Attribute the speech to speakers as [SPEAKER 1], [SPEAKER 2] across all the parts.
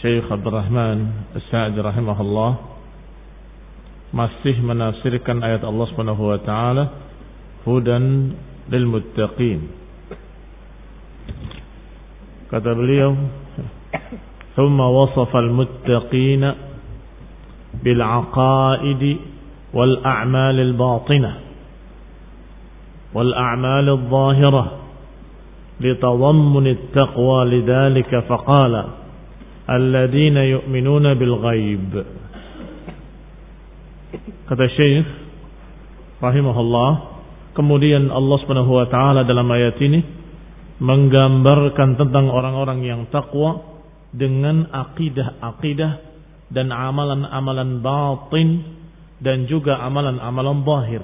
[SPEAKER 1] Syekh Abdul Rahman As-Sa'di rahimahullah masih menafsirkan ayat Allah Subhanahu wa taala hudan lil muttaqin. Kata beliau, "Thumma wasafa al-muttaqin bil 'aqaid wal a'mal al-batinah wal a'mal al-zahirah لتضمن التقوى لذلك فقال alladzina yu'minuna bil ghaib. Kata Syekh rahimahullah, kemudian Allah Subhanahu wa taala dalam ayat ini menggambarkan tentang orang-orang yang takwa dengan akidah-akidah dan amalan-amalan batin dan juga amalan-amalan zahir.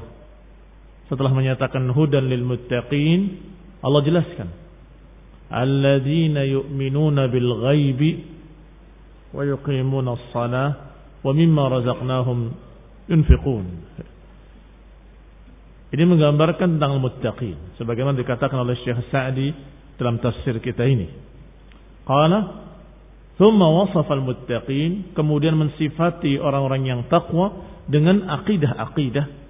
[SPEAKER 1] Setelah menyatakan hudan lil muttaqin, Allah jelaskan alladzina yu'minuna bil ghaibi ويقيمون الصلاة ومما رزقناهم ينفقون Ini menggambarkan tentang muttaqin sebagaimana dikatakan oleh Syekh Sa'di dalam tafsir kita ini. Qala thumma wasafa al-muttaqin kemudian mensifati orang-orang yang takwa dengan akidah-akidah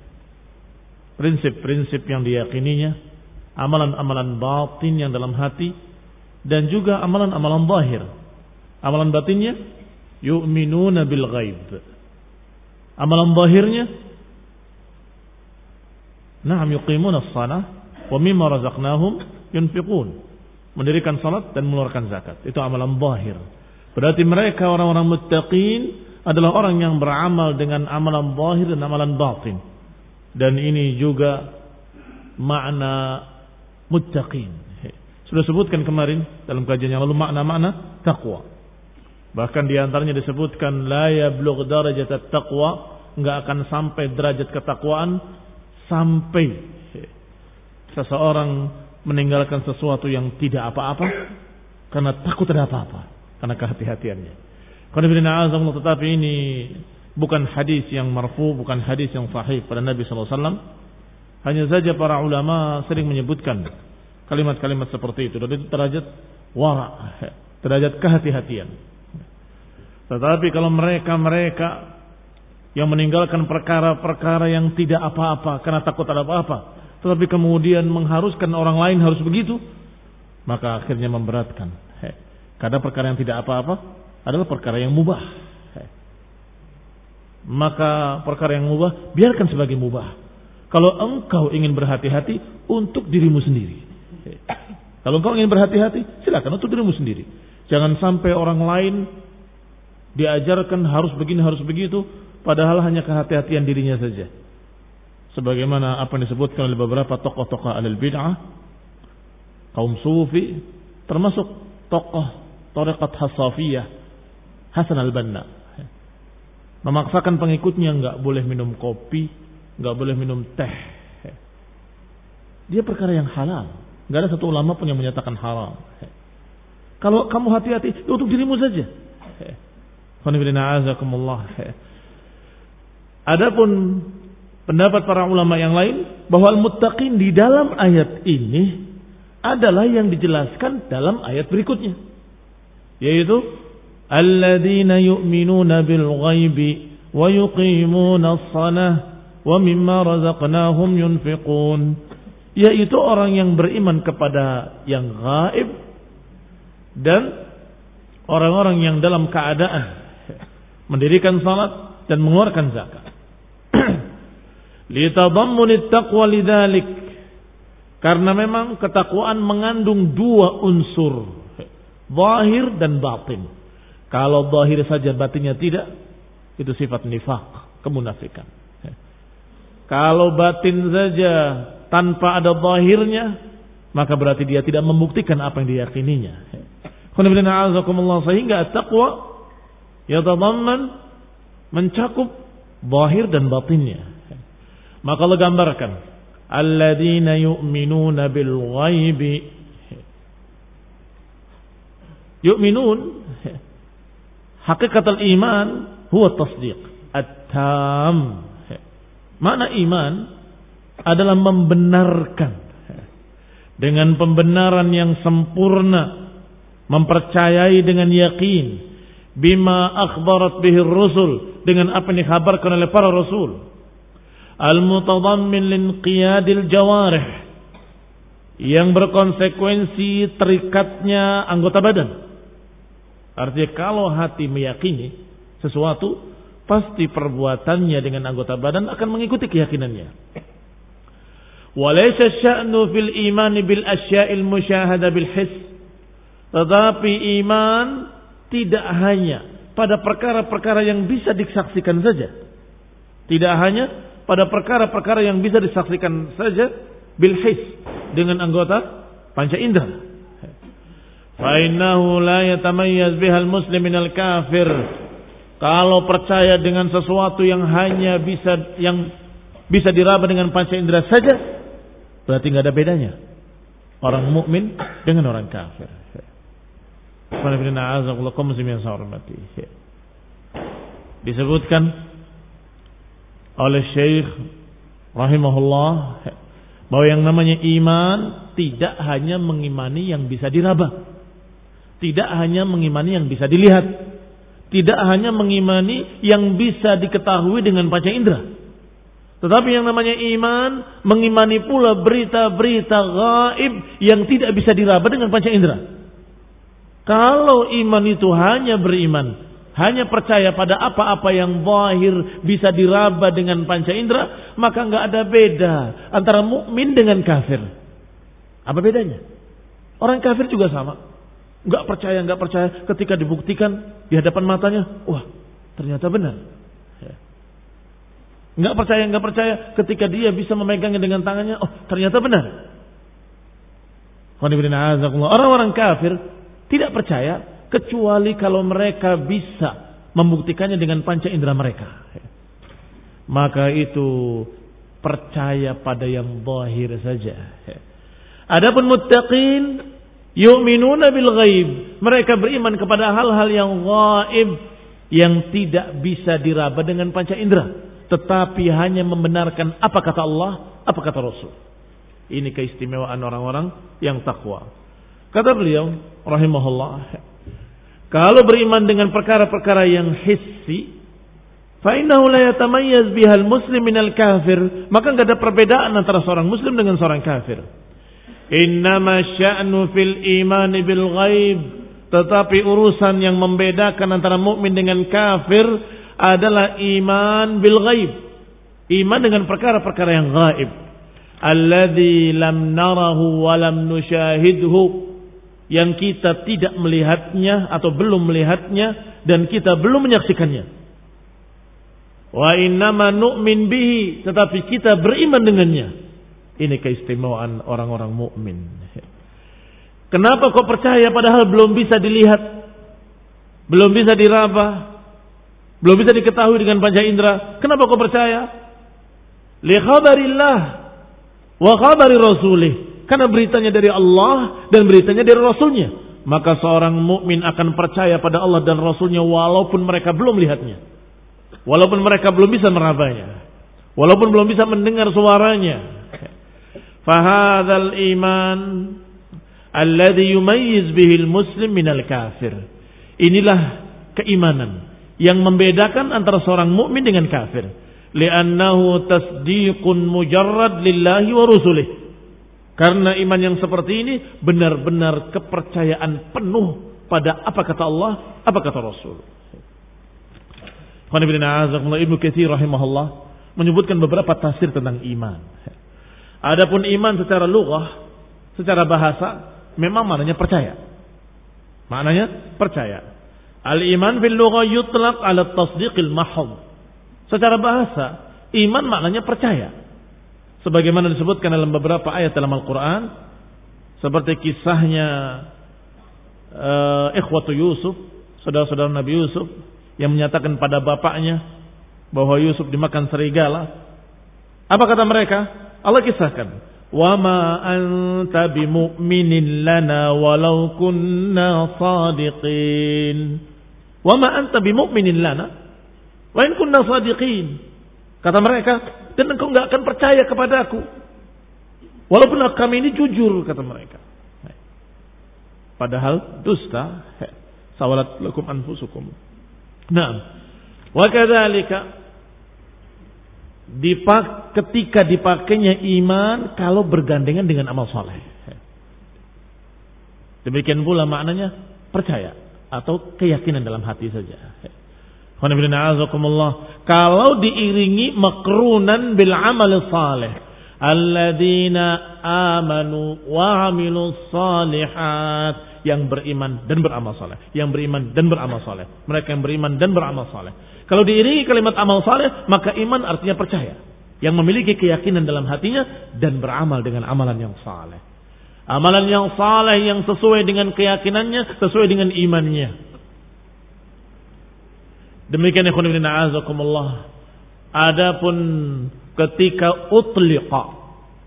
[SPEAKER 1] prinsip-prinsip yang diyakininya, amalan-amalan batin yang dalam hati dan juga amalan-amalan zahir. Amalan batinnya yu'minuna bil ghaib. Amalan zahirnya Naam yuqimuna as-salah wa mimma razaqnahum yunfiqun. Mendirikan salat dan mengeluarkan zakat. Itu amalan zahir. Berarti mereka orang-orang muttaqin adalah orang yang beramal dengan amalan zahir dan amalan batin. Dan ini juga makna muttaqin. Sudah sebutkan kemarin dalam kajian yang lalu makna-makna takwa. Bahkan di antaranya disebutkan la yablugh darajat taqwa, enggak akan sampai derajat ketakwaan sampai seseorang meninggalkan sesuatu yang tidak apa-apa karena takut ada apa-apa, karena kehati-hatiannya. Karena tetapi ini bukan hadis yang marfu, bukan hadis yang sahih pada Nabi SAW. Hanya saja para ulama sering menyebutkan kalimat-kalimat seperti itu. Dan itu derajat wara, derajat kehati-hatian. Tetapi kalau mereka-mereka yang meninggalkan perkara-perkara yang tidak apa-apa karena takut ada apa-apa, tetapi kemudian mengharuskan orang lain harus begitu, maka akhirnya memberatkan. Karena perkara yang tidak apa-apa adalah perkara yang mubah. Maka perkara yang mubah biarkan sebagai mubah. Kalau engkau ingin berhati-hati untuk dirimu sendiri. Kalau engkau ingin berhati-hati, silakan untuk dirimu sendiri. Jangan sampai orang lain diajarkan harus begini, harus begitu, padahal hanya kehati-hatian dirinya saja. Sebagaimana apa yang disebutkan oleh beberapa tokoh-tokoh alil bid'ah, kaum sufi, termasuk tokoh Tariqat Hasafiyah, Hasan al-Banna. Memaksakan pengikutnya nggak boleh minum kopi, nggak boleh minum teh. Dia perkara yang halal. Gak ada satu ulama pun yang menyatakan haram. Kalau kamu hati-hati, untuk dirimu saja. Adapun pendapat para ulama yang lain bahwa al-muttaqin di dalam ayat ini adalah yang dijelaskan dalam ayat berikutnya. Yaitu alladzina yu'minuna bil ghaibi wa yuqimuna as-salah wa mimma razaqnahum yunfiqun. Yaitu orang yang beriman kepada yang gaib dan orang-orang yang dalam keadaan mendirikan salat dan mengeluarkan zakat. Litadammun taqwa lidzalik karena memang ketakwaan mengandung dua unsur, zahir dan batin. Kalau zahir saja batinnya tidak, itu sifat nifak, kemunafikan. Kalau batin saja tanpa ada zahirnya, maka berarti dia tidak membuktikan apa yang diyakininya. Sehingga taqwa yatadamman mencakup zahir dan batinnya. Maka Allah gambarkan alladzina yu'minuna bil ghaibi. Yu'minun hakikat al-iman huwa tasdiq at-tam. Mana iman adalah membenarkan. Dengan pembenaran yang sempurna mempercayai dengan yakin bima akhbarat bihi rusul dengan apa yang dikhabarkan oleh para rasul. Al mutadammin linqiyadil jawarih yang berkonsekuensi terikatnya anggota badan. Artinya kalau hati meyakini sesuatu pasti perbuatannya dengan anggota badan akan mengikuti keyakinannya. Walaysa sya'nu fil imani bil asya'il musyahada bil his. Tetapi iman tidak hanya pada perkara-perkara yang bisa disaksikan saja. Tidak hanya pada perkara-perkara yang bisa disaksikan saja bil his dengan anggota panca indera. Fa innahu la yatamayyaz bihal muslim minal kafir. Kalau percaya dengan sesuatu yang hanya bisa yang bisa diraba dengan panca indera saja, Berarti nggak ada bedanya. Orang mukmin dengan orang kafir. Disebutkan oleh Syekh rahimahullah bahwa yang namanya iman tidak hanya mengimani yang bisa diraba. Tidak hanya mengimani yang bisa dilihat. Tidak hanya mengimani yang bisa diketahui dengan panca indera. Tetapi yang namanya iman mengimani pula berita-berita gaib yang tidak bisa diraba dengan panca indera. Kalau iman itu hanya beriman, hanya percaya pada apa-apa yang zahir bisa diraba dengan panca indera, maka nggak ada beda antara mukmin dengan kafir. Apa bedanya? Orang kafir juga sama. Nggak percaya, nggak percaya ketika dibuktikan di hadapan matanya, wah ternyata benar. Nggak percaya, nggak percaya. Ketika dia bisa memegangnya dengan tangannya, oh ternyata benar. Orang-orang kafir tidak percaya kecuali kalau mereka bisa membuktikannya dengan panca indera mereka. Maka itu percaya pada yang zahir saja. Adapun muttaqin yu'minuna bil ghaib. Mereka beriman kepada hal-hal yang gaib yang tidak bisa diraba dengan panca indera tetapi hanya membenarkan apa kata Allah, apa kata Rasul. Ini keistimewaan orang-orang yang takwa. Kata beliau, rahimahullah, kalau beriman dengan perkara-perkara yang hissi, Fa'innahu la yatamayyaz bihal muslim minal kafir. Maka nggak ada perbedaan antara seorang muslim dengan seorang kafir. Innama sya'nu fil iman bil ghaib. Tetapi urusan yang membedakan antara mukmin dengan kafir adalah iman bil ghaib. Iman dengan perkara-perkara yang gaib. Alladhi lam narahu wa lam nushahidhu. Yang kita tidak melihatnya atau belum melihatnya dan kita belum menyaksikannya. Wa innama nu'min bihi, tetapi kita beriman dengannya. Ini keistimewaan orang-orang mukmin. Kenapa kau percaya padahal belum bisa dilihat? Belum bisa diraba? Belum bisa diketahui dengan panca indera? Kenapa kau percaya? Li khabarillah wa khabari rasulih. Karena beritanya dari Allah dan beritanya dari Rasulnya. Maka seorang mukmin akan percaya pada Allah dan Rasulnya walaupun mereka belum melihatnya. Walaupun mereka belum bisa merabanya. Walaupun belum bisa mendengar suaranya. Fahadhal iman alladhi yumayyiz bihil muslim minal kafir. Inilah keimanan yang membedakan antara seorang mukmin dengan kafir. Li'annahu tasdiqun mujarrad lillahi wa rusulih. Karena iman yang seperti ini benar-benar kepercayaan penuh pada apa kata Allah, apa kata Rasul. Ibnu Katsir rahimahullah menyebutkan beberapa tafsir tentang iman. Adapun iman secara lughah, secara bahasa memang maknanya percaya. Maknanya percaya. Al-iman fil lughah yutlaq ala tasdiqil mahd. Secara bahasa, iman maknanya percaya. Sebagaimana disebutkan dalam beberapa ayat dalam Al-Qur'an seperti kisahnya uh, ikhwatu Yusuf, saudara-saudara Nabi Yusuf yang menyatakan pada bapaknya bahwa Yusuf dimakan serigala. Apa kata mereka? Allah kisahkan, "Wa ma anta bimu'minin lana walau kunna sadiqin." Wa ma anta bimu'minin lana wa in kunna sadiqin. Kata mereka, dan engkau enggak akan percaya kepadaku. Walaupun kami ini jujur, kata mereka. Padahal dusta. Sawalat lakum anfusukum. Nah, wa kadzalika dipak ketika dipakainya iman kalau bergandengan dengan amal soleh. Demikian pula maknanya percaya atau keyakinan dalam hati saja. Kalau diiringi makrunan bil amal saleh. Alladzina amanu wa amilus salihat yang beriman dan beramal soleh. Yang beriman dan beramal soleh. Mereka yang beriman dan beramal soleh. Kalau diiringi kalimat amal soleh, maka iman artinya percaya. Yang memiliki keyakinan dalam hatinya dan beramal dengan amalan yang saleh. Amalan yang saleh yang sesuai dengan keyakinannya, sesuai dengan imannya. Demikian ikhwan ibn a'azakumullah. Adapun ketika utliqa,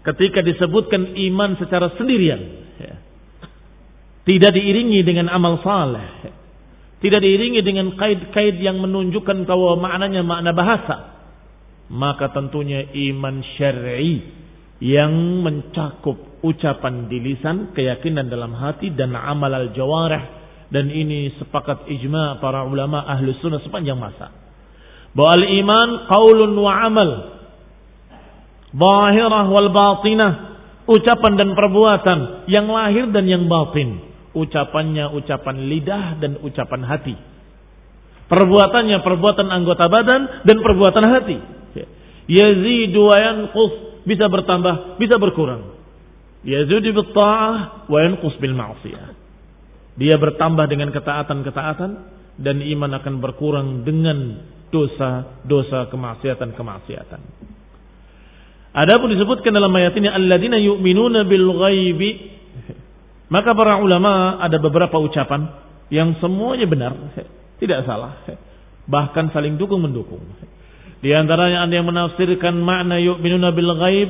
[SPEAKER 1] ketika disebutkan iman secara sendirian, ya. Tidak diiringi dengan amal saleh. Tidak diiringi dengan kait-kait yang menunjukkan bahwa maknanya makna bahasa. Maka tentunya iman syar'i yang mencakup ucapan di lisan, keyakinan dalam hati dan amal al-jawarih dan ini sepakat ijma para ulama ahlu sunnah sepanjang masa. Bahwa al-iman qaulun wa amal. Zahirah wal batinah. Ucapan dan perbuatan yang lahir dan yang batin ucapannya ucapan lidah dan ucapan hati. Perbuatannya perbuatan anggota badan dan perbuatan hati. Yazidu wa yanqus bisa bertambah, bisa berkurang. Yazidu bil ta'ah wa yanqus bil ma'siyah. Dia bertambah dengan ketaatan-ketaatan dan iman akan berkurang dengan dosa-dosa kemaksiatan-kemaksiatan. Adapun disebutkan dalam ayat ini alladzina yu'minuna bil ghaibi maka para ulama ada beberapa ucapan yang semuanya benar, tidak salah, bahkan saling dukung mendukung. Di antaranya ada yang menafsirkan makna yu'minuna bil ghaib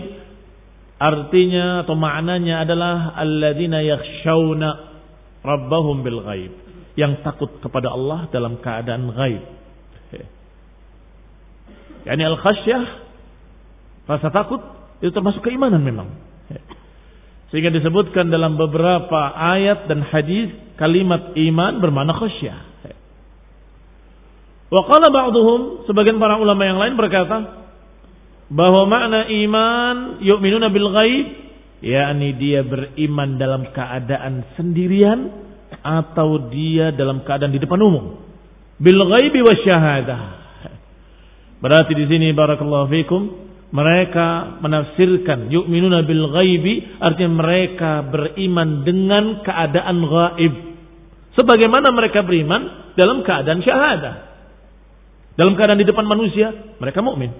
[SPEAKER 1] artinya atau maknanya adalah alladzina yakhshawna rabbahum bil ghaib, yang takut kepada Allah dalam keadaan ghaib. Yani al-khasyah rasa takut itu termasuk keimanan memang. Sehingga disebutkan dalam beberapa ayat dan hadis kalimat iman bermakna khasyah. Wa qala ba'dhum sebagian para ulama yang lain berkata bahwa makna iman yu'minuna bil ghaib yakni dia beriman dalam keadaan sendirian atau dia dalam keadaan di depan umum. Bil ghaibi wasyahadah. Berarti di sini barakallahu fikum mereka menafsirkan yu'minuna bil ghaibi artinya mereka beriman dengan keadaan gaib. Sebagaimana mereka beriman dalam keadaan syahadah. Dalam keadaan di depan manusia, mereka mukmin.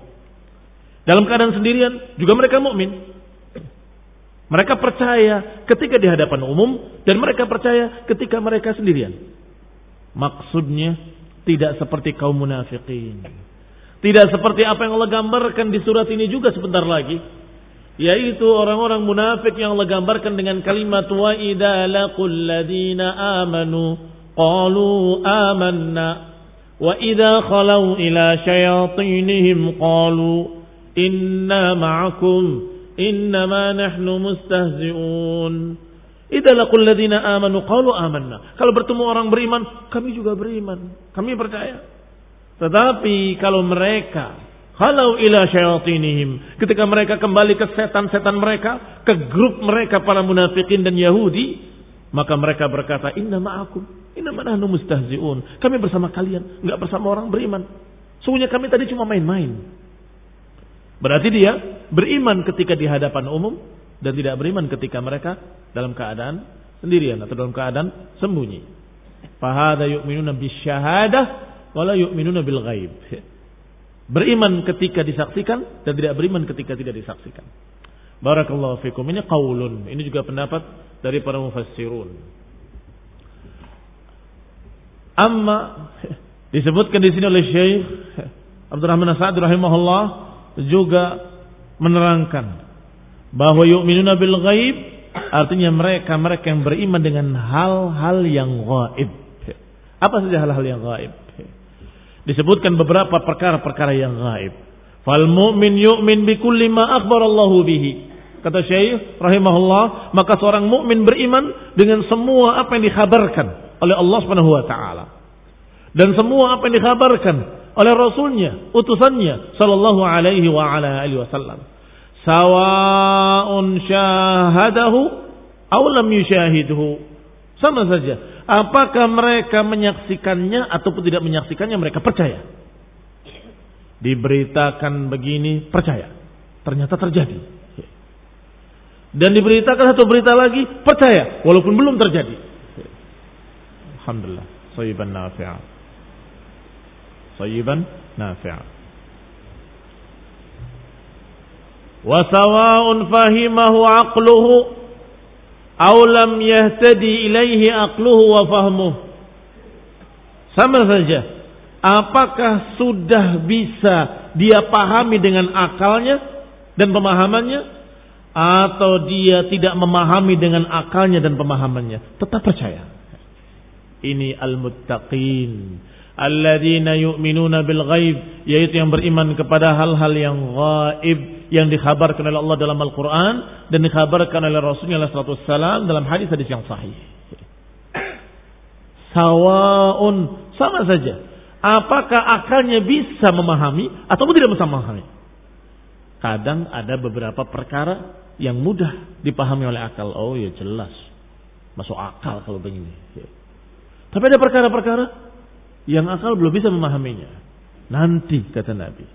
[SPEAKER 1] Dalam keadaan sendirian, juga mereka mukmin. Mereka percaya ketika di hadapan umum dan mereka percaya ketika mereka sendirian. Maksudnya tidak seperti kaum munafikin. Tidak seperti apa yang Allah gambarkan di surat ini juga sebentar lagi. Yaitu orang-orang munafik yang Allah gambarkan dengan kalimat wa idza ladina amanu qalu amanna wa idza khalau ila syayatinihim qalu inna ma'akum innama nahnu mustahzi'un. لقوا الذين amanu قالوا آمنا Kalau bertemu orang beriman, kami juga beriman. Kami percaya. Tetapi kalau mereka halau ila syaitinihim Ketika mereka kembali ke setan-setan mereka, ke grup mereka para munafikin dan Yahudi, maka mereka berkata, inna ma'akum, inna nahnu mustahzi'un. Kami bersama kalian, enggak bersama orang beriman. Sungguhnya kami tadi cuma main-main. Berarti dia beriman ketika di hadapan umum dan tidak beriman ketika mereka dalam keadaan sendirian atau dalam keadaan sembunyi. Fahada yu'minuna bisyahadah wala yu'minuna bil ghaib. Beriman ketika disaksikan dan tidak beriman ketika tidak disaksikan. Barakallahu fikum. Ini qaulun. Ini juga pendapat dari para mufassirun. Amma disebutkan di sini oleh Syekh Abdurrahman Sa'ad rahimahullah juga menerangkan bahwa yu'minuna bil ghaib artinya mereka mereka yang beriman dengan hal-hal yang gaib. Apa saja hal-hal yang gaib? Disebutkan beberapa perkara-perkara yang gaib. Fal mu'min yu'min bi kulli ma akhbarallahu bihi. Kata Syekh rahimahullah, maka seorang mukmin beriman dengan semua apa yang dikhabarkan oleh Allah Subhanahu wa taala. Dan semua apa yang dikhabarkan oleh rasulnya, utusannya sallallahu alaihi wa ala alihi wasallam. Sawa'un syahadahu aw lam. Sama saja. Apakah mereka menyaksikannya ataupun tidak menyaksikannya mereka percaya. Diberitakan begini percaya. Ternyata terjadi dan diberitakan satu berita lagi, percaya walaupun belum terjadi. Alhamdulillah, sayyiban nafi'a. Sayyiban nafi'a. Wa sawa'un fahimahu aqluhu aw lam yahtadi ilaihi aqluhu wa fahmuhu. Sama saja. Apakah sudah bisa dia pahami dengan akalnya dan pemahamannya atau dia tidak memahami dengan akalnya dan pemahamannya, tetap percaya. Ini al-muttaqin, alladzina yu'minuna bil ghaib, yaitu yang beriman kepada hal-hal yang gaib yang dikhabarkan oleh Allah dalam Al-Qur'an dan dikhabarkan oleh Rasulnya sallallahu alaihi dalam hadis-hadis yang sahih. Sawaun sama saja. Apakah akalnya bisa memahami atau tidak bisa memahami? Kadang ada beberapa perkara yang mudah dipahami oleh akal. Oh ya jelas. Masuk akal kalau begini. Tapi ada perkara-perkara yang akal belum bisa memahaminya. Nanti kata Nabi.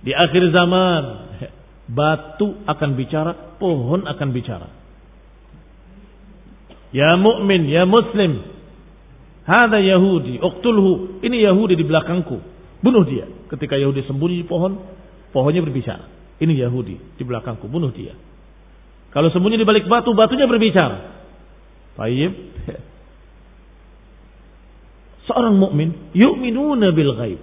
[SPEAKER 1] Di akhir zaman batu akan bicara, pohon akan bicara. Ya mukmin, ya muslim. Hada Yahudi, uktulhu. Ini Yahudi di belakangku. Bunuh dia. Ketika Yahudi sembunyi di pohon, pohonnya berbicara. Ini Yahudi di belakangku, bunuh dia. Kalau sembunyi di balik batu, batunya berbicara. Baik. Seorang mukmin yu'minuna bil ghaib.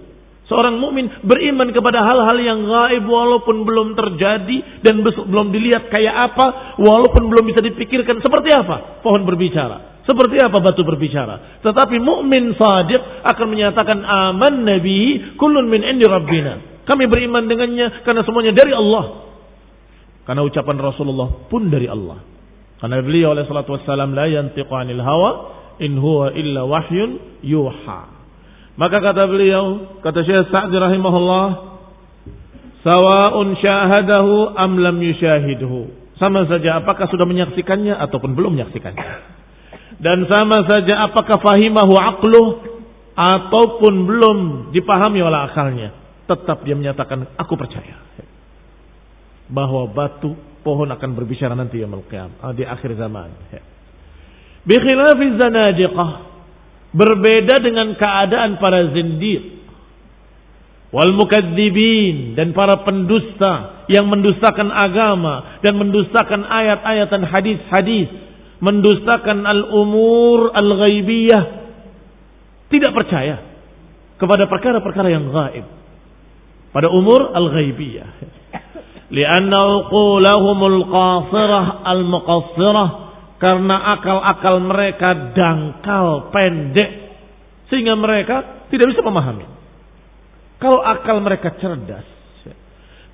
[SPEAKER 1] Seorang mukmin beriman kepada hal-hal yang gaib walaupun belum terjadi dan belum dilihat kayak apa, walaupun belum bisa dipikirkan seperti apa pohon berbicara, seperti apa batu berbicara. Tetapi mukmin sadiq akan menyatakan aman nabi kullun min indi rabbina. Kami beriman dengannya karena semuanya dari Allah. Karena ucapan Rasulullah pun dari Allah. Karena beliau oleh salatu wassalam la yantiqu anil hawa in huwa illa wahyun yuha. Maka kata beliau, kata Syekh Sa'di rahimahullah, sawa'un syahadahu am lam yushahidhu. Sama saja apakah sudah menyaksikannya ataupun belum menyaksikannya. Dan sama saja apakah fahimahu aqluh ataupun belum dipahami oleh akalnya. Tetap dia menyatakan, aku percaya. Bahwa batu pohon akan berbicara nanti ya di akhir zaman. Bikhilafi zanadiqah Berbeda dengan keadaan para zindiq. Wal mukadzibin dan para pendusta yang mendustakan agama dan mendustakan ayat-ayat dan hadis-hadis, mendustakan al-umur al-ghaibiyah. Tidak percaya kepada perkara-perkara yang gaib. Pada umur al-ghaibiyah. Lianna uqulahumul qasirah al-muqassirah karena akal-akal mereka dangkal, pendek. Sehingga mereka tidak bisa memahami. Kalau akal mereka cerdas.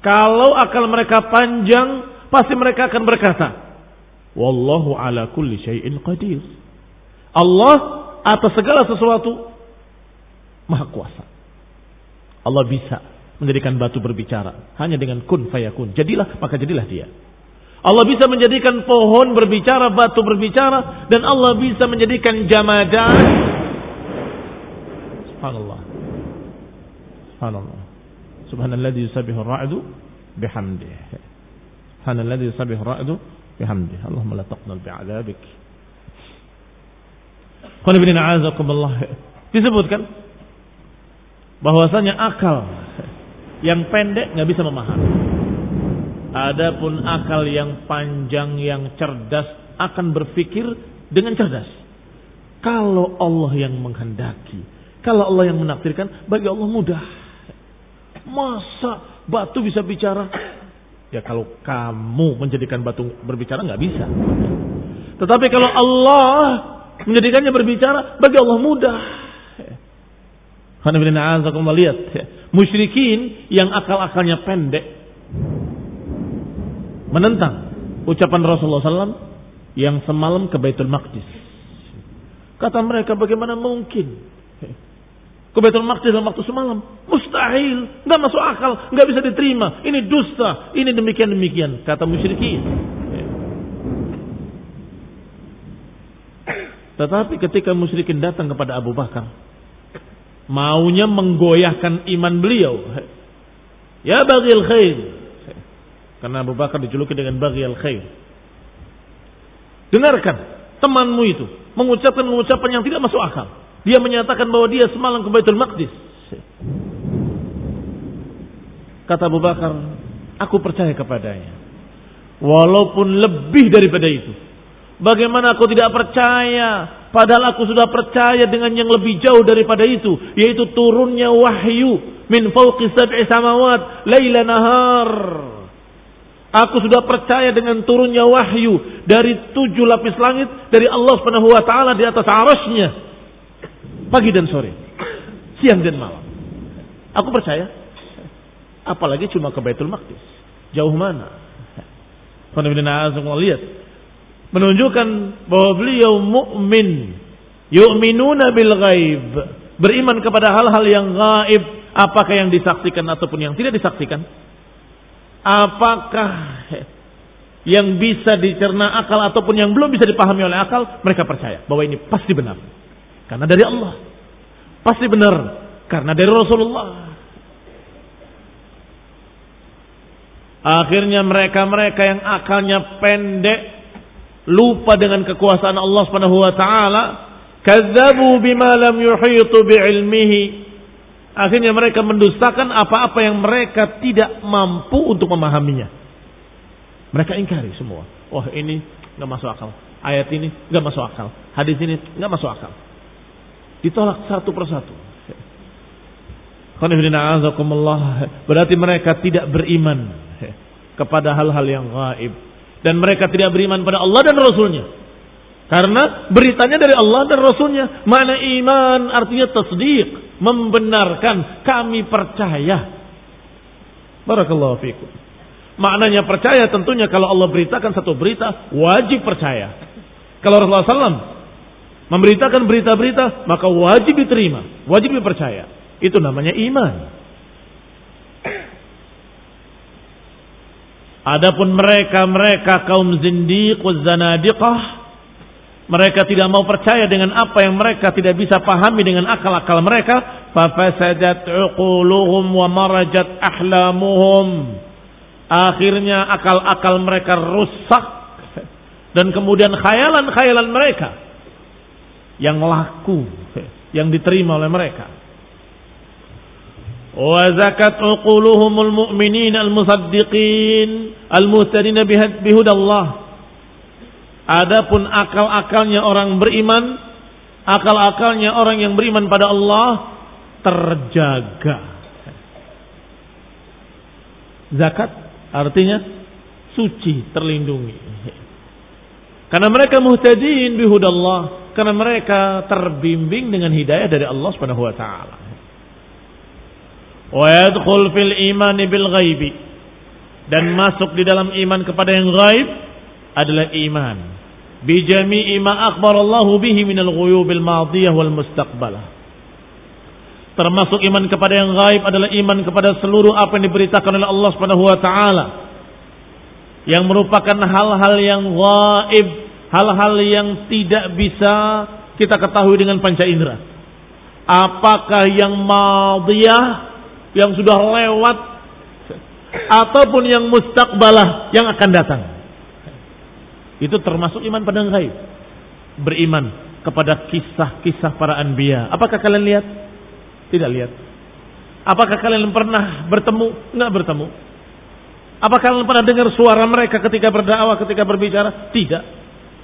[SPEAKER 1] Kalau akal mereka panjang. Pasti mereka akan berkata. Wallahu ala kulli syai'in qadir. Allah atas segala sesuatu. Maha kuasa. Allah bisa menjadikan batu berbicara. Hanya dengan kun fayakun. Jadilah maka jadilah dia. Allah bisa menjadikan pohon berbicara, batu berbicara, dan Allah bisa menjadikan jamadan. Subhanallah. Subhanallah. Subhanalladzi yusabbihu ar-ra'du bihamdih. Subhanalladzi yusabbihu ar-ra'du bihamdih. Allahumma la taqnal bi'adzabik. Qul ibn a'azakumullah. Disebutkan bahwasanya akal yang pendek nggak bisa memahami. Adapun akal yang panjang yang cerdas akan berpikir dengan cerdas. Kalau Allah yang menghendaki, kalau Allah yang menakdirkan, bagi Allah mudah. Masa batu bisa bicara? Ya kalau kamu menjadikan batu berbicara nggak bisa. Tetapi kalau Allah menjadikannya berbicara, bagi Allah mudah. Karena lihat, musyrikin yang akal-akalnya pendek, menentang ucapan Rasulullah SAW yang semalam ke Baitul Maqdis. Kata mereka bagaimana mungkin ke Baitul Maqdis dalam waktu semalam? Mustahil, nggak masuk akal, nggak bisa diterima. Ini dusta, ini demikian demikian kata musyrikin. Tetapi ketika musyrikin datang kepada Abu Bakar, maunya menggoyahkan iman beliau. Ya bagil khair, karena Abu Bakar dijuluki dengan bagi al khair. Dengarkan temanmu itu mengucapkan ucapan yang tidak masuk akal. Dia menyatakan bahwa dia semalam ke Baitul Maqdis. Kata Abu Bakar, aku percaya kepadanya. Walaupun lebih daripada itu. Bagaimana aku tidak percaya? Padahal aku sudah percaya dengan yang lebih jauh daripada itu. Yaitu turunnya wahyu. Min fauqi sab'i samawat. Layla nahar Aku sudah percaya dengan turunnya wahyu dari tujuh lapis langit dari Allah Subhanahu wa taala di atas arasnya. Pagi dan sore. Siang dan malam. Aku percaya. Apalagi cuma ke Baitul Maqdis. Jauh mana? lihat. Menunjukkan bahwa beliau mukmin. Yu'minuna bil ghaib. Beriman kepada hal-hal yang gaib. Apakah yang disaksikan ataupun yang tidak disaksikan apakah yang bisa dicerna akal ataupun yang belum bisa dipahami oleh akal, mereka percaya bahwa ini pasti benar. Karena dari Allah. Pasti benar karena dari Rasulullah. Akhirnya mereka-mereka yang akalnya pendek lupa dengan kekuasaan Allah Subhanahu wa taala, kadzabu bima lam yuhitu bi'ilmihi Akhirnya mereka mendustakan apa-apa yang mereka tidak mampu untuk memahaminya. Mereka ingkari semua. Wah ini nggak masuk akal. Ayat ini nggak masuk akal. Hadis ini nggak masuk akal. Ditolak satu persatu. Berarti mereka tidak beriman kepada hal-hal yang gaib. Dan mereka tidak beriman pada Allah dan Rasulnya. Karena beritanya dari Allah dan Rasulnya. Mana iman artinya tasdik membenarkan, kami percaya. Barakallahu fikum. Maknanya percaya tentunya kalau Allah beritakan satu berita, wajib percaya. Kalau Rasulullah SAW memberitakan berita-berita, maka wajib diterima, wajib dipercaya. Itu namanya iman. Adapun mereka-mereka kaum zindiq zanadiqah mereka tidak mau percaya dengan apa yang mereka tidak bisa pahami dengan akal-akal mereka. Fafasadat uquluhum wa marajat ahlamuhum. Akhirnya akal-akal mereka rusak. Dan kemudian khayalan-khayalan mereka yang laku yang diterima oleh mereka. Wa zakat uquluhumul mu'minin al-musaddiqin al-muhtadin bihudallah adapun akal-akalnya orang beriman akal-akalnya orang yang beriman pada Allah terjaga. Zakat artinya suci terlindungi. Karena mereka muhtadin bihudallah karena mereka terbimbing dengan hidayah dari Allah Subhanahu wa taala. Wa yadkhul fil iman bil ghaibi. Dan masuk di dalam iman kepada yang gaib adalah iman bi jami'i ma akhbar Allah bihi min al ghuyub al madiyah wal mustaqbalah termasuk iman kepada yang gaib adalah iman kepada seluruh apa yang diberitakan oleh Allah Subhanahu wa taala yang merupakan hal-hal yang gaib, hal-hal yang tidak bisa kita ketahui dengan panca indera. Apakah yang madiyah yang sudah lewat ataupun yang mustakbalah yang akan datang. Itu termasuk iman pada gaib. Beriman kepada kisah-kisah para anbiya. Apakah kalian lihat? Tidak lihat. Apakah kalian pernah bertemu? Enggak bertemu. Apakah kalian pernah dengar suara mereka ketika berdakwah, ketika berbicara? Tidak.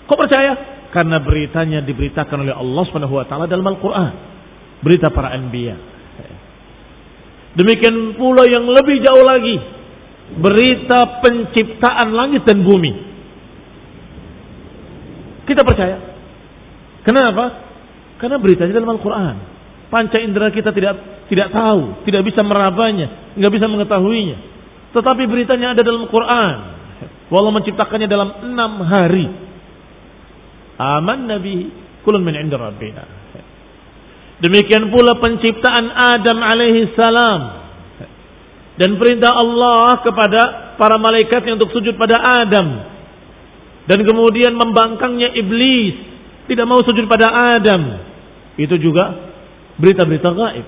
[SPEAKER 1] Kok percaya? Karena beritanya diberitakan oleh Allah Subhanahu wa taala dalam Al-Qur'an. Berita para anbiya. Demikian pula yang lebih jauh lagi berita penciptaan langit dan bumi. Kita percaya. Kenapa? Karena beritanya dalam Al-Quran. Panca indera kita tidak tidak tahu, tidak bisa merabanya, nggak bisa mengetahuinya. Tetapi beritanya ada dalam Quran. Walau menciptakannya dalam enam hari. Aman Nabi kulun min inda rabbina. Demikian pula penciptaan Adam alaihi salam. Dan perintah Allah kepada para malaikatnya untuk sujud pada Adam. Dan kemudian membangkangnya iblis. Tidak mau sujud pada Adam. Itu juga berita-berita gaib.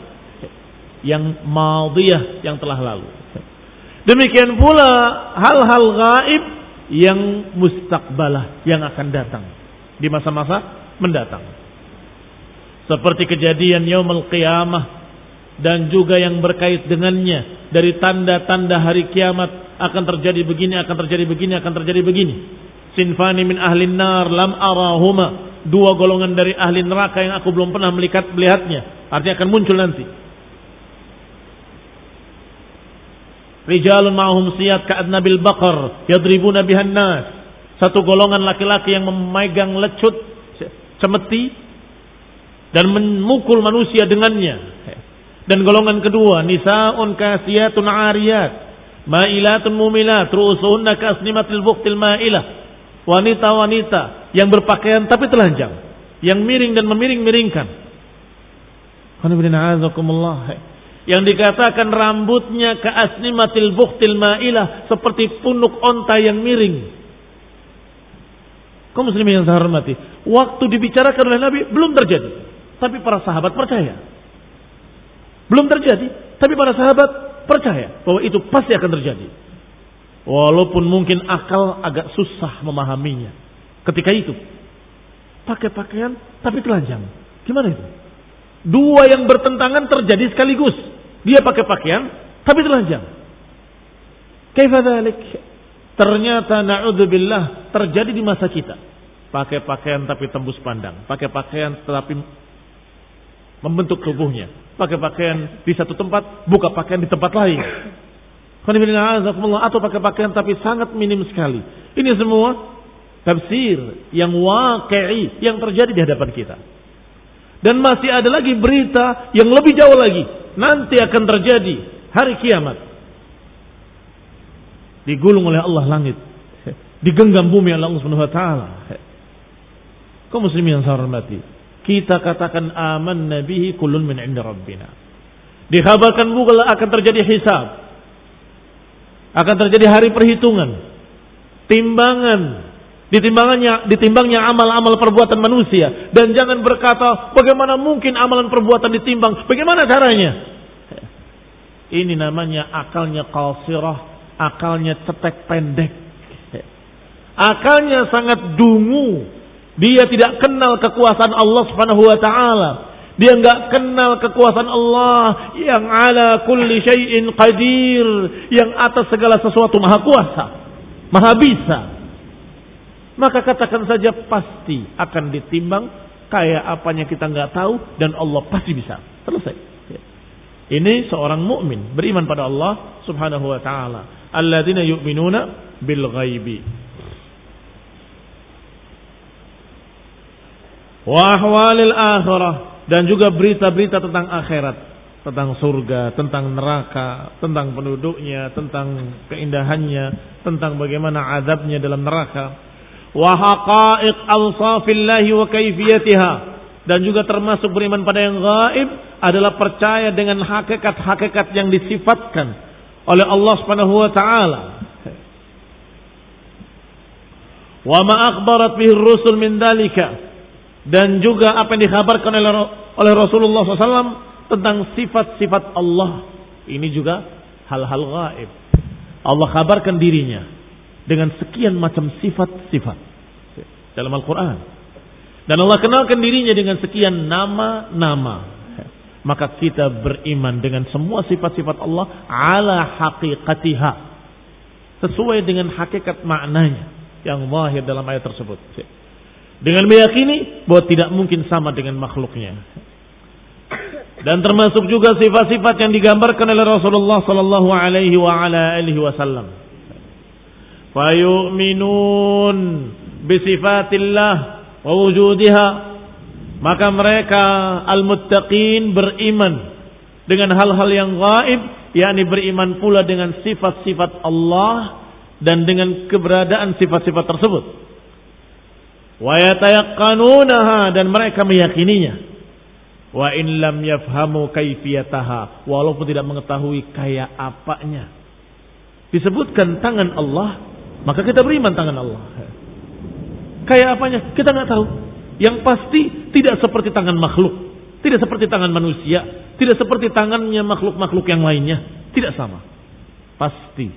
[SPEAKER 1] Yang madiyah yang telah lalu. Demikian pula hal-hal gaib yang mustakbalah yang akan datang. Di masa-masa mendatang. Seperti kejadian yaumul qiyamah dan juga yang berkait dengannya dari tanda-tanda hari kiamat akan terjadi begini, akan terjadi begini, akan terjadi begini. Sinfani min ahli nar lam arahuma. Dua golongan dari ahli neraka yang aku belum pernah melihat melihatnya. Artinya akan muncul nanti. Rijalun ma'hum siyat ka'adnabil baqar yadribuna bihan nas. Satu golongan laki-laki yang memegang lecut cemeti dan memukul manusia dengannya. Dan golongan kedua, nisaun kasiyatun ariyat, ma'ilatun mumilat, ru'usuhunna kasnimatil buktil ma'ilah. Wanita-wanita yang berpakaian tapi telanjang, yang miring dan memiring-miringkan. Yang dikatakan rambutnya kaasnimatil buktil ma'ilah seperti punuk onta yang miring. Kau muslimin yang saya hormati. Waktu dibicarakan oleh Nabi belum terjadi. Tapi para sahabat percaya. Belum terjadi, tapi para sahabat percaya bahwa itu pasti akan terjadi. Walaupun mungkin akal agak susah memahaminya. Ketika itu, pakai pakaian tapi telanjang. Gimana itu? Dua yang bertentangan terjadi sekaligus. Dia pakai pakaian tapi telanjang. Kaifadalik? Ternyata na'udzubillah terjadi di masa kita. Pakai pakaian tapi tembus pandang. Pakai pakaian tapi membentuk tubuhnya. Pakai pakaian di satu tempat, buka pakaian di tempat lain. Atau pakai pakaian tapi sangat minim sekali. Ini semua tafsir yang waqi'i yang terjadi di hadapan kita. Dan masih ada lagi berita yang lebih jauh lagi. Nanti akan terjadi hari kiamat. Digulung oleh Allah langit. Digenggam bumi Allah Subhanahu taala. Kau muslimin yang saya hormati. kita katakan aman nabihi kulun min inda rabbina. Dikhabarkan pula akan terjadi hisab. Akan terjadi hari perhitungan. Timbangan. Ditimbangannya, ditimbangnya amal-amal perbuatan manusia. Dan jangan berkata, bagaimana mungkin amalan perbuatan ditimbang? Bagaimana caranya? Ini namanya akalnya qasirah, akalnya cetek pendek. Akalnya sangat dungu. Dia tidak kenal kekuasaan Allah Subhanahu wa taala. Dia nggak kenal kekuasaan Allah yang ala kulli syai'in qadir, yang atas segala sesuatu maha kuasa, maha bisa. Maka katakan saja pasti akan ditimbang kayak apanya kita nggak tahu dan Allah pasti bisa. Selesai. Ini seorang mukmin beriman pada Allah Subhanahu wa taala. Alladzina yu'minuna bil ghaibi. Wa ahwalil akhirah dan juga berita-berita tentang akhirat, tentang surga, tentang neraka, tentang penduduknya, tentang keindahannya, tentang bagaimana azabnya dalam neraka. Wa haqa'iq awsafillahi wa kaifiyatiha dan juga termasuk beriman pada yang gaib adalah percaya dengan hakikat-hakikat yang disifatkan oleh Allah Subhanahu wa taala. Wa ma akhbarat bihi rusul min dalika dan juga apa yang dikhabarkan oleh Rasulullah SAW tentang sifat-sifat Allah. Ini juga hal-hal gaib. Allah kabarkan dirinya dengan sekian macam sifat-sifat dalam Al-Quran. Dan Allah kenalkan dirinya dengan sekian nama-nama. Maka kita beriman dengan semua sifat-sifat Allah ala haqiqatiha. Sesuai dengan hakikat maknanya yang zahir dalam ayat tersebut. Dengan meyakini bahwa tidak mungkin sama dengan makhluknya. Dan termasuk juga sifat-sifat yang digambarkan oleh Rasulullah sallallahu alaihi wasallam. Fayu'minun bi sifatillah wa wujudiha maka mereka al-muttaqin beriman dengan hal-hal yang gaib yakni beriman pula dengan sifat-sifat Allah dan dengan keberadaan sifat-sifat tersebut wa yatayaqqanunaha dan mereka meyakininya wa in lam yafhamu kaifiyataha walaupun tidak mengetahui kayak apanya disebutkan tangan Allah maka kita beriman tangan Allah Kayak apanya? Kita nggak tahu. Yang pasti tidak seperti tangan makhluk, tidak seperti tangan manusia, tidak seperti tangannya makhluk-makhluk yang lainnya, tidak sama. Pasti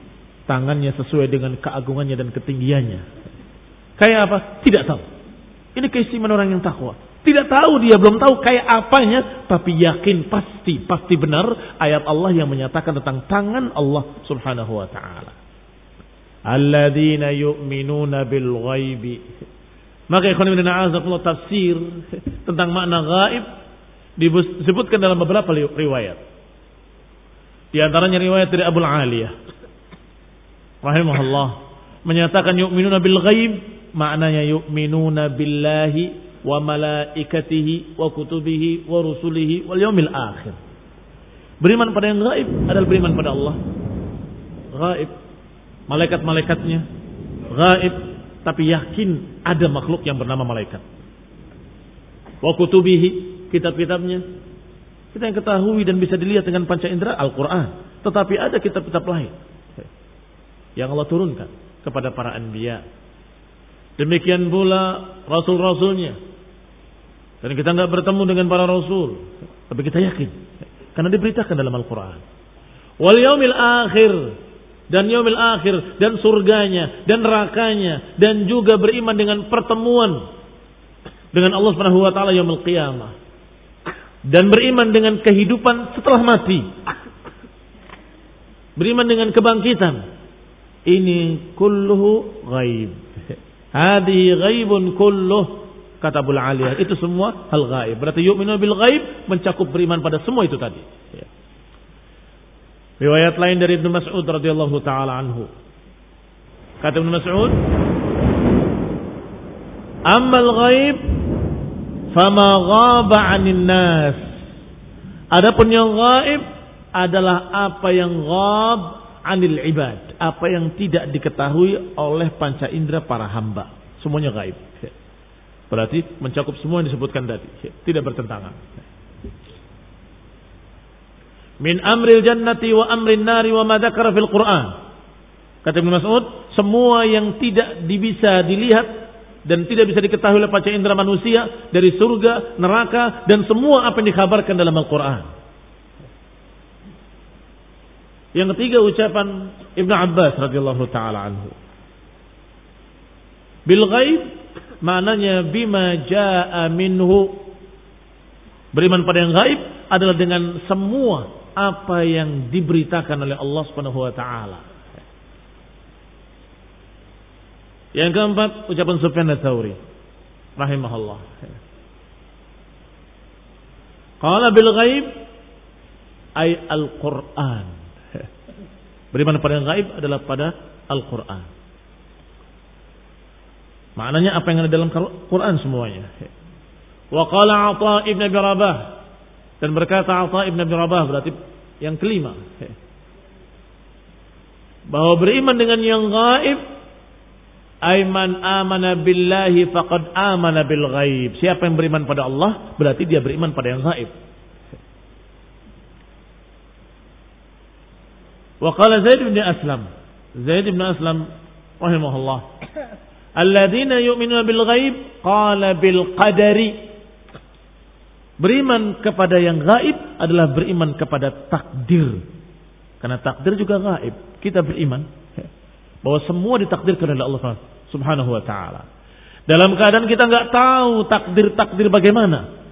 [SPEAKER 1] tangannya sesuai dengan keagungannya dan ketinggiannya. Kayak apa? Tidak tahu. Ini keistimewaan orang yang takwa. Tidak tahu dia belum tahu kayak apanya, tapi yakin pasti pasti benar ayat Allah yang menyatakan tentang tangan Allah Subhanahu wa taala. Alladzina yu'minuna bil ghaibi maka ikhwan ibn a'azakullah tafsir tentang makna gaib disebutkan dalam beberapa riwayat. Di antaranya riwayat dari Abu Aliyah rahimahullah menyatakan yu'minuna bil ghaib maknanya yu'minuna billahi wa malaikatihi wa kutubihi wa rusulihi wal yaumil akhir. Beriman pada yang gaib adalah beriman pada Allah. Gaib. Malaikat-malaikatnya. Gaib tapi yakin ada makhluk yang bernama malaikat. Wa kutubihi, kitab-kitabnya. Kita yang ketahui dan bisa dilihat dengan panca indera Al-Quran. Tetapi ada kitab-kitab lain. Yang Allah turunkan kepada para anbiya. Demikian pula rasul-rasulnya. Dan kita nggak bertemu dengan para rasul. Tapi kita yakin. Karena diberitakan dalam Al-Quran. Wal yaumil akhir. Dan yaumil akhir. Dan surganya. Dan nerakanya dan juga beriman dengan pertemuan. Dengan Allah Subhanahu wa taala yaumil qiyamah. Dan beriman dengan kehidupan setelah mati. Beriman dengan kebangkitan. Ini kulluhu ghaib hadi ghaibun kulluh kata Abu Aliyah itu semua hal gaib berarti yu'minu bil ghaib mencakup beriman pada semua itu tadi ya. Riwayat lain dari Ibnu Mas'ud radhiyallahu taala anhu. Kata Ibnu Mas'ud, "Ammal ghaib fama ghaba 'anil nas." Adapun yang gaib adalah apa yang ghab 'anil ibad, apa yang tidak diketahui oleh panca indera para hamba. Semuanya gaib. Berarti mencakup semua yang disebutkan tadi. Tidak bertentangan. Min amril jannati wa amrin nari wa madakara fil Quran. Kata Ibn Mas'ud, semua yang tidak bisa dilihat dan tidak bisa diketahui oleh panca indera manusia dari surga, neraka dan semua apa yang dikabarkan dalam Al-Quran. Yang ketiga ucapan Ibn Abbas radhiyallahu taala anhu. Bil ghaib maknanya bima jaa minhu. Beriman pada yang gaib adalah dengan semua apa yang diberitakan oleh Allah Subhanahu wa taala. Yang keempat ucapan Sufyan ats-Tsauri rahimahullah. Qala bil ghaib ay al-Qur'an. Beriman pada yang gaib adalah pada Al-Quran. Maknanya apa yang ada dalam Quran semuanya. Wa qala Atha ibn Abi Rabah dan berkata Atha ibn Abi Rabah berarti yang kelima. Bahwa beriman dengan yang gaib Aiman amana billahi faqad amana bil ghaib. Siapa yang beriman pada Allah berarti dia beriman pada yang gaib. Wa qala Zaid bin Aslam. Zaid bin Aslam rahimahullah. Alladzina yu'minuna bil ghaib qala bil qadari. Beriman kepada yang gaib adalah beriman kepada takdir. Karena takdir juga gaib. Kita beriman bahwa semua ditakdirkan oleh Allah Subhanahu wa taala. Dalam keadaan kita nggak tahu takdir-takdir bagaimana.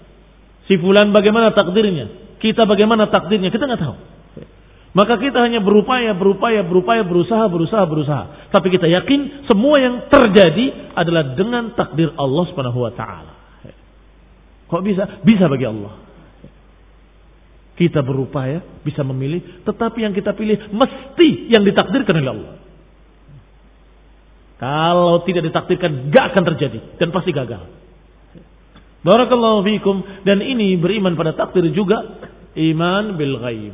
[SPEAKER 1] Si fulan bagaimana takdirnya? Kita bagaimana takdirnya? Kita nggak tahu. Maka kita hanya berupaya, berupaya, berupaya, berusaha, berusaha, berusaha. Tapi kita yakin semua yang terjadi adalah dengan takdir Allah Subhanahu wa taala. Kok bisa? Bisa bagi Allah. Kita berupaya, bisa memilih, tetapi yang kita pilih mesti yang ditakdirkan oleh Allah. Kalau tidak ditakdirkan, gak akan terjadi dan pasti gagal. Barakallahu fiikum dan ini beriman pada takdir juga iman bil ghaib.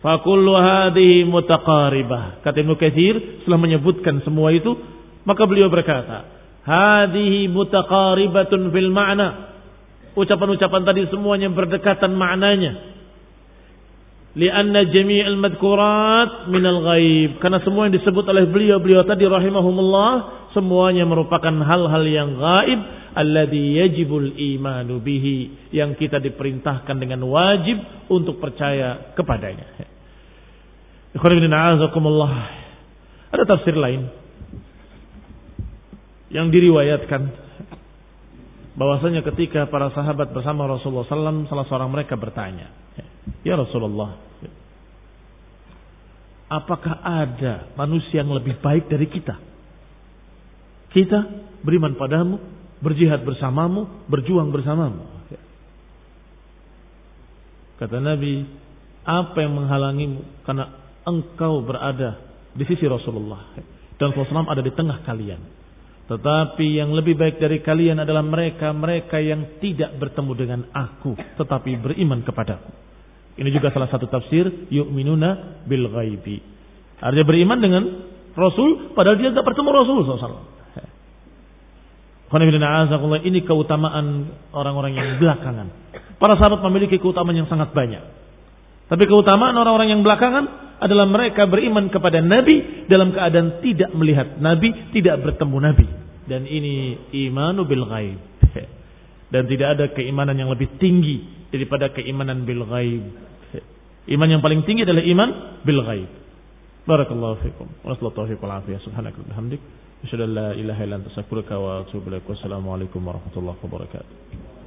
[SPEAKER 1] Fakullu hadhihi mutaqaribah. Kata Ibnu Katsir setelah menyebutkan semua itu, maka beliau berkata, hadhihi mutaqaribatun fil ma'na. Ucapan-ucapan tadi semuanya berdekatan maknanya. Lianna jami'al madkurat minal ghaib. Karena semua yang disebut oleh beliau-beliau tadi rahimahumullah semuanya merupakan hal-hal yang gaib alladhi yajibul imanu bihi yang kita diperintahkan dengan wajib untuk percaya kepadanya. Ada tafsir lain yang diriwayatkan bahwasanya ketika para sahabat bersama Rasulullah SAW salah seorang mereka bertanya, ya Rasulullah, apakah ada manusia yang lebih baik dari kita? Kita beriman padamu, berjihad bersamamu, berjuang bersamamu. Kata Nabi, apa yang menghalangimu? Karena engkau berada di sisi Rasulullah. Dan Rasulullah ada di tengah kalian. Tetapi yang lebih baik dari kalian adalah mereka-mereka yang tidak bertemu dengan aku. Tetapi beriman kepadaku. Ini juga salah satu tafsir. Yu'minuna bil ghaibi. Artinya beriman dengan Rasul. Padahal dia tidak bertemu Rasul SAW. Ini keutamaan orang-orang yang belakangan. Para sahabat memiliki keutamaan yang sangat banyak. Tapi keutamaan orang-orang yang belakangan adalah mereka beriman kepada Nabi dalam keadaan tidak melihat Nabi, tidak bertemu Nabi. Dan ini imanu bil ghaib. Dan tidak ada keimanan yang lebih tinggi daripada keimanan bil ghaib. Iman yang paling tinggi adalah iman bil ghaib. Barakallahu fikum. Wa warahmatullahi wabarakatuh.